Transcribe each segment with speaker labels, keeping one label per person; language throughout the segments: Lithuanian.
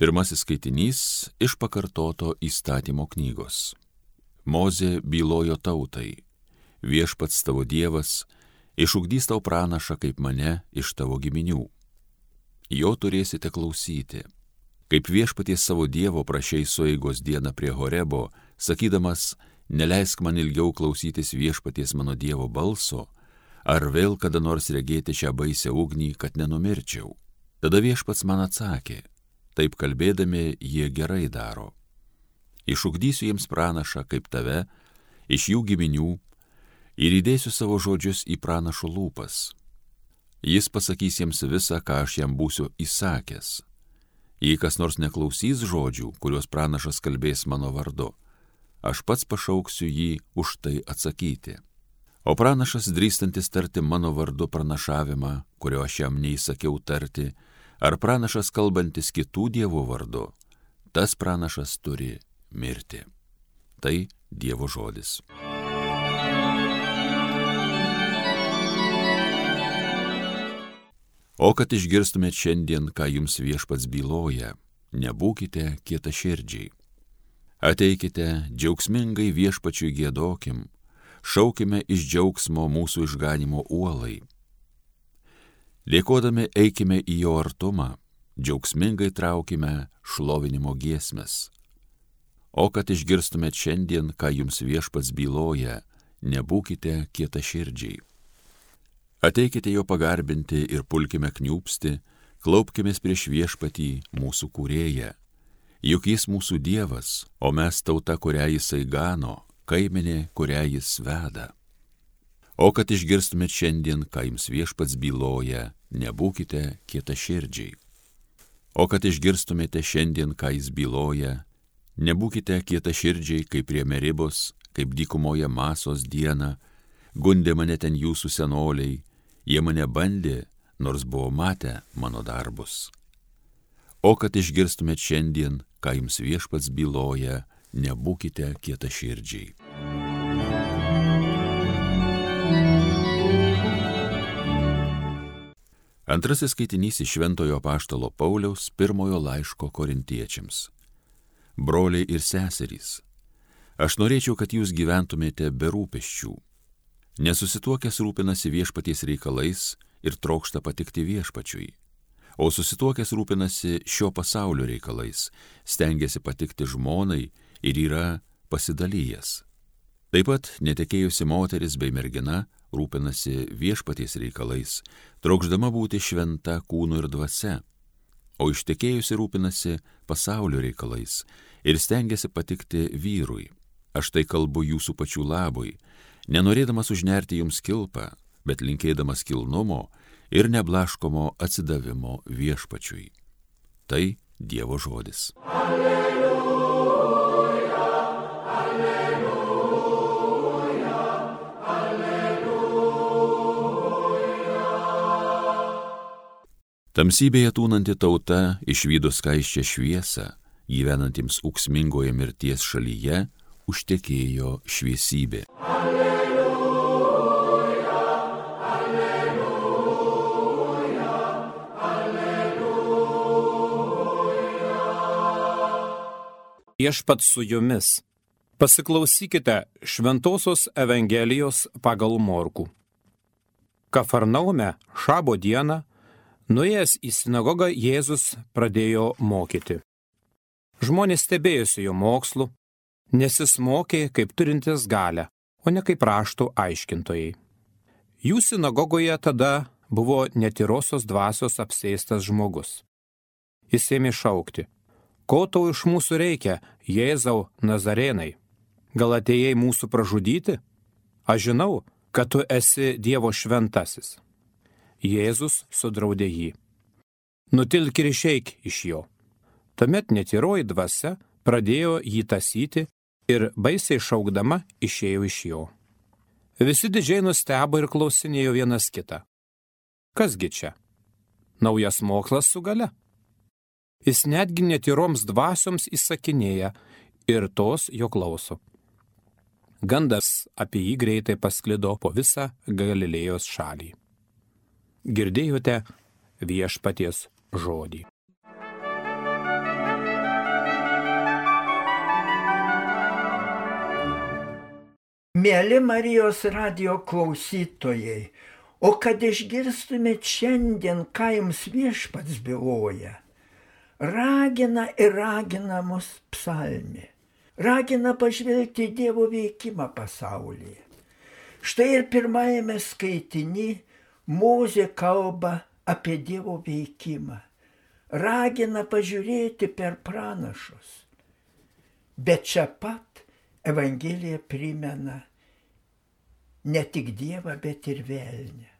Speaker 1: Pirmasis skaitinys iš pakartoto įstatymo knygos. Mozė bylojo tautai, viešpats tavo Dievas, išugdys tau pranašą kaip mane iš tavo giminių. Jo turėsite klausyti. Kaip viešpaties savo Dievo prašiai sueigos dieną prie Horebo, sakydamas, neleisk man ilgiau klausytis viešpaties mano Dievo balso, ar vėl kada nors regėti šią baisę ugnį, kad nenumirčiau. Tada viešpats man atsakė, taip kalbėdami jie gerai daro. Išugdysiu jiems pranašą kaip tave, iš jų giminių, ir įdėsiu savo žodžius į pranašo lūpas. Jis pasakys jiems visą, ką aš jam būsiu įsakęs. Jei kas nors neklausys žodžių, kuriuos pranašas kalbės mano vardu, aš pats pašauksiu jį už tai atsakyti. O pranašas drįstantis tarti mano vardu pranašavimą, kurio aš jam neįsakiau tarti, ar pranašas kalbantis kitų dievų vardu, tas pranašas turi mirti. Tai Dievo žodis. O kad išgirstumėt šiandien, ką jums viešpats byloja, nebūkite kieta širdžiai. Ateikite, džiaugsmingai viešpačiui gėdokim, šaukime iš džiaugsmo mūsų išganimo uolai Dėkodami eikime į jo artumą, džiaugsmingai traukime šlovinimo giesmes. O kad išgirstumėt šiandien, ką jums viešpats byloja, nebūkite kieta širdžiai. Ateikite jo pagarbinti ir pulkime kniūpsti, klaupkime prieš viešpatį mūsų kūrėją. Juk jis mūsų Dievas, o mes tauta, kurią jisai gano, kaiminė, kurią jis veda. O kad išgirstumėt šiandien, ką jums viešpats byloja, nebūkite kieta širdžiai. O kad išgirstumėte šiandien, ką jis byloja, nebūkite kieta širdžiai, kaip prie meribos, kaip dykumoje masos dieną, gundė mane ten jūsų senoliai, jie mane bandė, nors buvo matę mano darbus. O kad išgirstumėt šiandien, ką jums viešpats byloja, nebūkite kieta širdžiai. Antrasis skaitinys iš Šventojo Paštalo Pauliaus pirmojo laiško korintiečiams. Broliai ir seserys, aš norėčiau, kad jūs gyventumėte be rūpeščių. Nesusituokęs rūpinasi viešpaties reikalais ir trokšta patikti viešpačiui, o susituokęs rūpinasi šio pasaulio reikalais, stengiasi patikti žmonai ir yra pasidalyjas. Taip pat netekėjusi moteris bei mergina rūpinasi viešpaties reikalais, trokšdama būti šventa kūnu ir dvasia, o ištekėjusi rūpinasi pasaulio reikalais ir stengiasi patikti vyrui. Aš tai kalbu jūsų pačių labui, nenorėdamas užnerti jums kilpą, bet linkėdamas kilnumo ir neblaškomo atsidavimo viešpačiui. Tai Dievo žodis. Alleluja. Tamsybėje tūnanti tauta išvydo skaiščią šviesą, gyvenantiems ūksmingoje mirties šalyje užtekėjo šviesybė. Alleluja,
Speaker 2: alleluja, alleluja. Viešpat su jumis. Pasiklausykite Šventojios Evangelijos pagal Morku. Kafarnaume šabo dieną Nuėjęs į sinagogą Jėzus pradėjo mokyti. Žmonės stebėjosi jo mokslu, nes jis mokė kaip turintis galę, o ne kaip raštų aiškintojai. Jų sinagogoje tada buvo netyrosios dvasios apsėstas žmogus. Jis ėmė šaukti, ko tau iš mūsų reikia, Jėzau Nazarenai? Gal atėjai mūsų pražudyti? Aš žinau, kad tu esi Dievo šventasis. Jėzus sudraudė jį. Nutilk ir išeik iš jo. Tuomet netyroji dvasia pradėjo jį tasyti ir baisiai šaukdama išėjo iš jo. Visi didžiai nustebo ir klausinėjo vienas kitą. Kasgi čia? Naujas mokslas su gale. Jis netgi netyroms dvasioms įsakinėja ir tos jo klauso. Gandas apie jį greitai pasklido po visą Galilėjos šalį. Girdėjote viešpaties žodį.
Speaker 3: Mėly Marijos radio klausytojai, o kad išgirstumėt šiandien, ką jums viešpats byloja, ragina ir ragina mus psalmi, ragina pažvelgti Dievo veikimą pasaulyje. Štai ir pirmajame skaitini Mozė kalba apie Dievo veikimą, ragina pažiūrėti per pranašus. Bet čia pat Evangelija primena ne tik Dievą, bet ir velnę.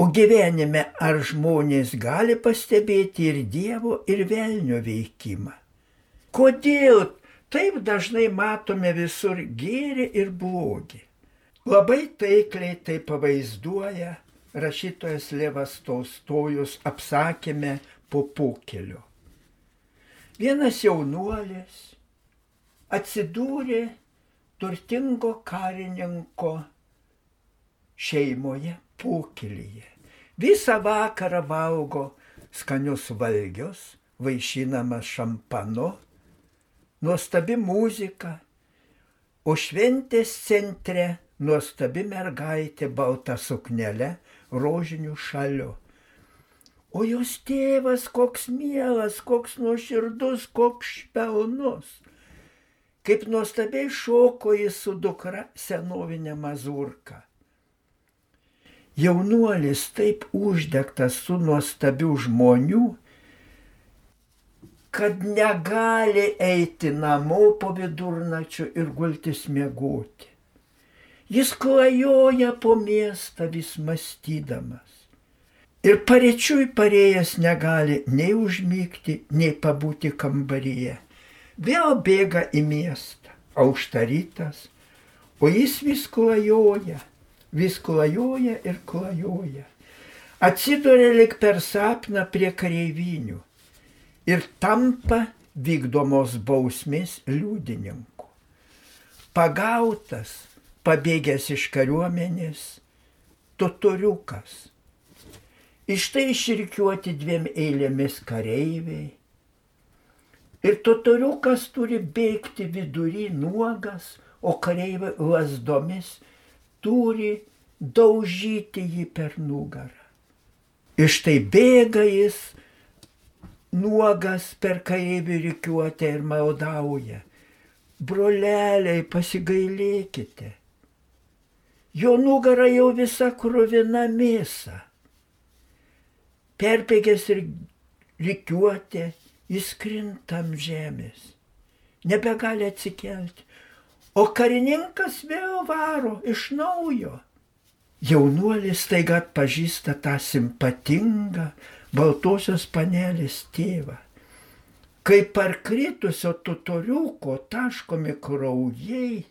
Speaker 3: O gyvenime ar žmonės gali pastebėti ir Dievo, ir velnio veikimą? Kodėl taip dažnai matome visur gėrį ir blogį? Labai taikliai tai pavaizduoja rašytojas Levas Tolstojus apsakėme po pokelio. Vienas jaunuolis atsidūrė turtingo karininko šeimoje pokylyje. Visą vakarą valgo skanius valgius, vaišinamas šampanu, nuostabi muzika, o šventės centre nuostabi mergaitė balta suknelė, rožiniu šaliu. O jos tėvas koks mielas, koks nuoširdus, koks špelnus kaip nuostabiai šoko jis su dukra senovinė mazurka. Jaunuolis taip uždegtas su nuostabių žmonių, kad negali eiti namo po vidurnačių ir gultis miegoti. Jis klajoja po miestą vis mąstydamas. Ir parečiui parėjęs negali nei užmygti, nei pabūti kambaryje vėl bėga į miestą, auštarytas, o jis vis klajoja, vis klajoja ir klajoja. Atsiduria lik per sapną prie kareivinių ir tampa vykdomos bausmės liudininku. Pagautas, pabėgęs iš kariuomenės, totoriukas. Iš tai išrikiuoti dviem eilėmis kareiviai, Ir totoriukas turi bėgti vidury nuogas, o kareiviai lasdomis turi daužyti jį per nugarą. Iš tai bėga jis nuogas per kareivių rikiuotę ir maldauja. Broleliai, pasigailėkite. Jo nugara jau visa kruvina mėsa. Perpėgęs ir rikiuotė jis krintam žemės, nebegali atsikelti, o karininkas vėl varo iš naujo. Jaunuolis taiga atpažįsta tą simpatingą baltosios panelės tėvą. Kai parkritusio tutoriuko taškomi kraujai,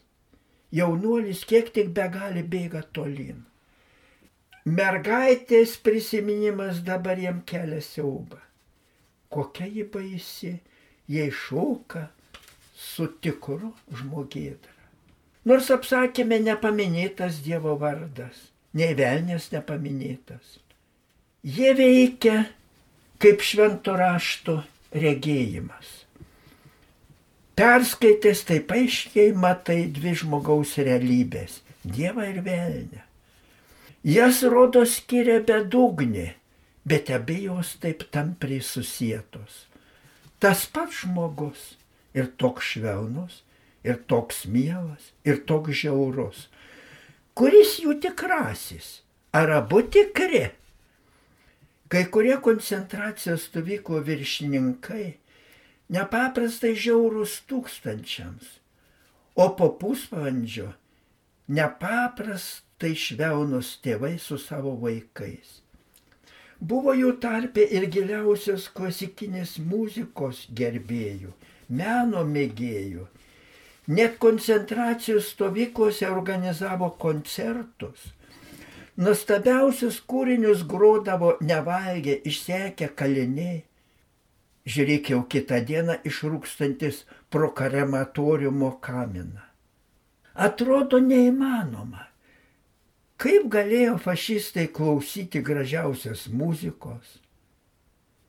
Speaker 3: jaunuolis kiek tik be gali bėga tolin. Mergaitės prisiminimas dabar jam kelia siaubą kokia ji baisi, jei šauka su tikru žmogėdra. Nors apsakėme nepaminėtas Dievo vardas, nei velnės nepaminėtas. Jie veikia kaip švento rašto regėjimas. Perskaitęs taip aiškiai matai dvi žmogaus realybės - Dievą ir velnę. Jas rodo skiria bedugnė bet abi jos taip tampriai susijėtos. Tas pats žmogus ir toks švelnus, ir toks mielas, ir toks žiaurus. Kuris jų tikrasis? Ar abu tikri? Kai kurie koncentracijos stovyklo viršininkai nepaprastai žiaurus tūkstančiams, o po pusvalandžio nepaprastai švelnus tėvai su savo vaikais. Buvo jų tarpe ir giliausios klasikinės muzikos gerbėjų, meno mėgėjų. Net koncentracijos stovyklose organizavo koncertus. Nuostabiausius kūrinius grodavo nevalgę, išsekę kaliniai. Žiūrėk jau kitą dieną išrūkstantis pro krematoriumo kaminą. Atrodo neįmanoma. Kaip galėjo fašistai klausyti gražiausios muzikos,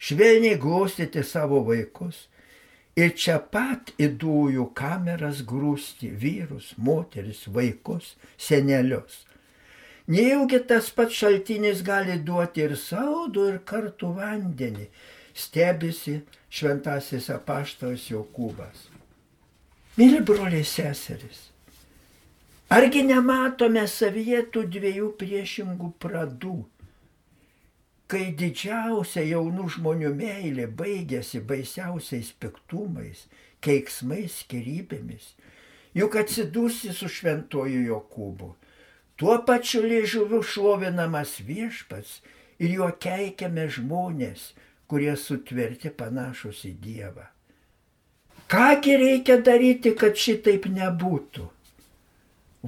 Speaker 3: švelniai glostyti savo vaikus ir čia pat į dujų kameras grūsti vyrus, moteris, vaikus, senelius. Nejaugi tas pats šaltinis gali duoti ir saudų, ir kartu vandenį, stebisi šventasis apaštalas Jokūbas. Mėly broliai seseris, argi nematome savyje tų dviejų priešingų pradų? kai didžiausia jaunų žmonių meilė baigėsi baisiausiais piktumais, keiksmais, skirybėmis, juk atsidūsi su šventoju Jokūbu, tuo pačiu liežuviu šlovinamas viešpats ir juo keikiame žmonės, kurie sutverti panašus į Dievą. Kągi reikia daryti, kad šitaip nebūtų?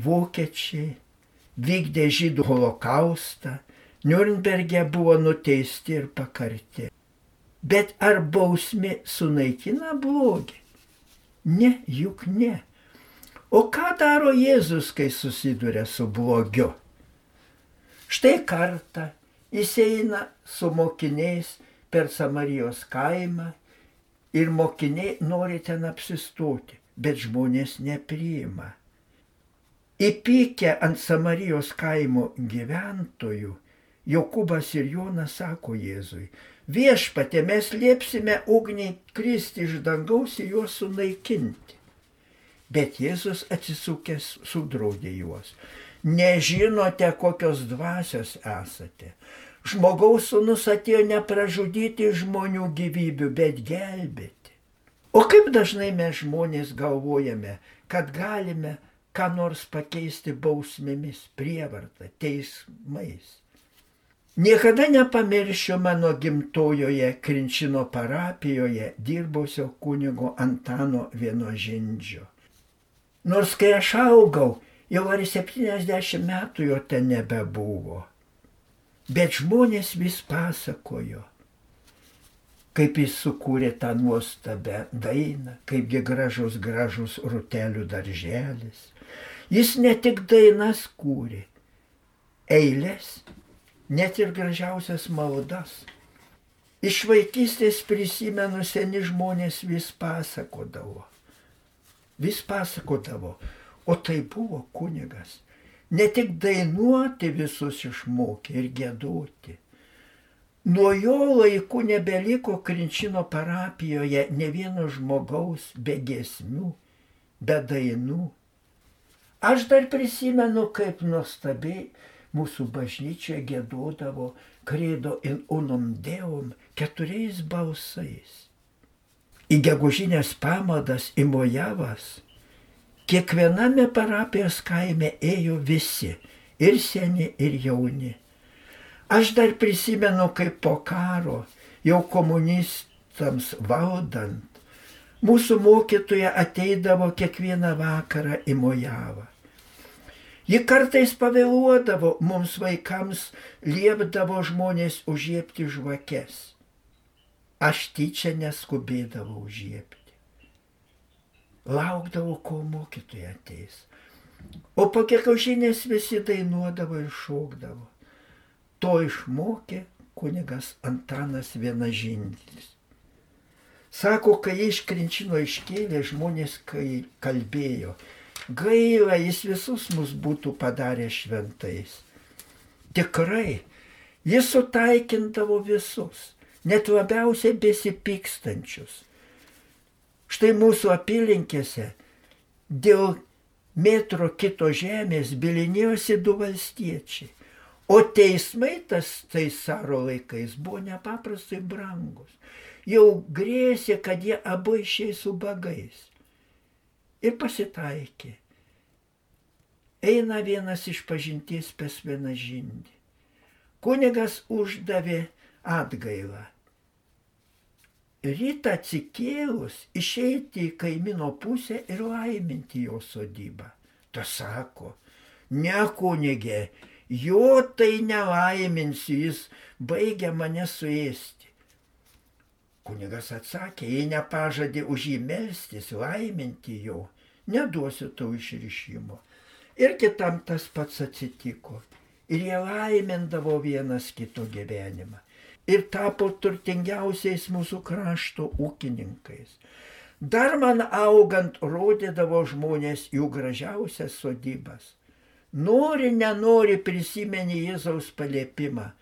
Speaker 3: Vokiečiai vykdė žydų holokaustą, Nürnberge buvo nuteisti ir pakarti. Bet ar bausmė sunaikina blogį? Ne, juk ne. O ką daro Jėzus, kai susiduria su blogiu? Štai kartą jis eina su mokiniais per Samarijos kaimą ir mokiniai nori ten apsistoti, bet žmonės nepriima. Įpykę ant Samarijos kaimo gyventojų, Jokūbas ir Jonas sako Jėzui, viešpatė mes liepsime ugniai kristi iš dangaus ir juos sunaikinti. Bet Jėzus atsisukęs sudraudė juos. Nežinote, kokios dvasios esate. Žmogaus sunus atėjo ne pražudyti žmonių gyvybių, bet gelbėti. O kaip dažnai mes žmonės galvojame, kad galime ką nors pakeisti bausmėmis, prievartą, teismais. Niekada nepamiršiu mano gimtojoje Krinčino parapijoje dirbusio kunigo Antano Vienožindžio. Nors kai aš augau, jau ar 70 metų jo ten nebebuvo. Bet žmonės vis pasakojo, kaip jis sukūrė tą nuostabę dainą, kaipgi gražus gražus rutelių darželis. Jis ne tik dainas kūrė, eilės net ir gražiausias maldas. Iš vaikystės prisimenu, seni žmonės vis pasakodavo. Vis pasakodavo, o tai buvo kunigas. Ne tik dainuoti visus išmokė ir gėduoti. Nuo jo laikų nebeliko Krinčino parapijoje ne vieno žmogaus be gesmių, be dainų. Aš dar prisimenu, kaip nuostabiai mūsų bažnyčioje gėdodavo kredo in unum deum keturiais balsais. Į gegužinės pamaldas į Mojavas kiekviename parapijos kaime ėjo visi, ir seni, ir jauni. Aš dar prisimenu, kaip po karo, jau komunistams valdant, mūsų mokytoja ateidavo kiekvieną vakarą į Mojavą. Ji kartais pavėluodavo, mums vaikams liepdavo žmonės užžiepti žvakes. Aš tyčia neskubėdavau užžiepti. Laukdavau, kol mokytoja ateis. O po kiekaužinės visi dainuodavo ir šokdavo. To išmokė kunigas Antanas Vienažindis. Sako, kai iš Krinčino iškėlė žmonės, kai kalbėjo, Gaila, jis visus mus būtų padarę šventais. Tikrai, jis sutaikindavo visus, net labiausiai besipykstančius. Štai mūsų apylinkėse dėl metro kito žemės bilinėjosi du valstiečiai. O teismai tas taisaro laikais buvo nepaprastai brangus. Jau grėsė, kad jie abu išėjai su bagais. Ir pasitaikė. Eina vienas iš pažinties pas vieną žindį. Kunigas uždavė atgailą. Rytą atsikėlus išeiti į kaimino pusę ir laiminti jo sodybą. Ta sako, ne kunigė, jo tai nelaiminsiu, jis baigia mane suėsti. Kunigas atsakė, jei nepažadė už jį melstis, laiminti jo, neduosiu tau išrišimo. Ir kitam tas pats atsitiko. Ir jie laimindavo vienas kito gyvenimą. Ir tapo turtingiausiais mūsų krašto ūkininkais. Dar man augant rodydavo žmonės jų gražiausias sodybas. Nori, nenori prisimeni Jėzaus paliepimą.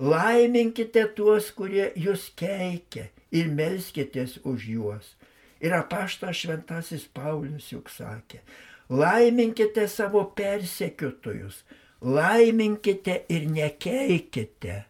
Speaker 3: Laiminkite tuos, kurie jūs keikia ir melskitės už juos. Ir apaštas šventasis Paulius juk sakė, laiminkite savo persekiotojus, laiminkite ir nekeikite.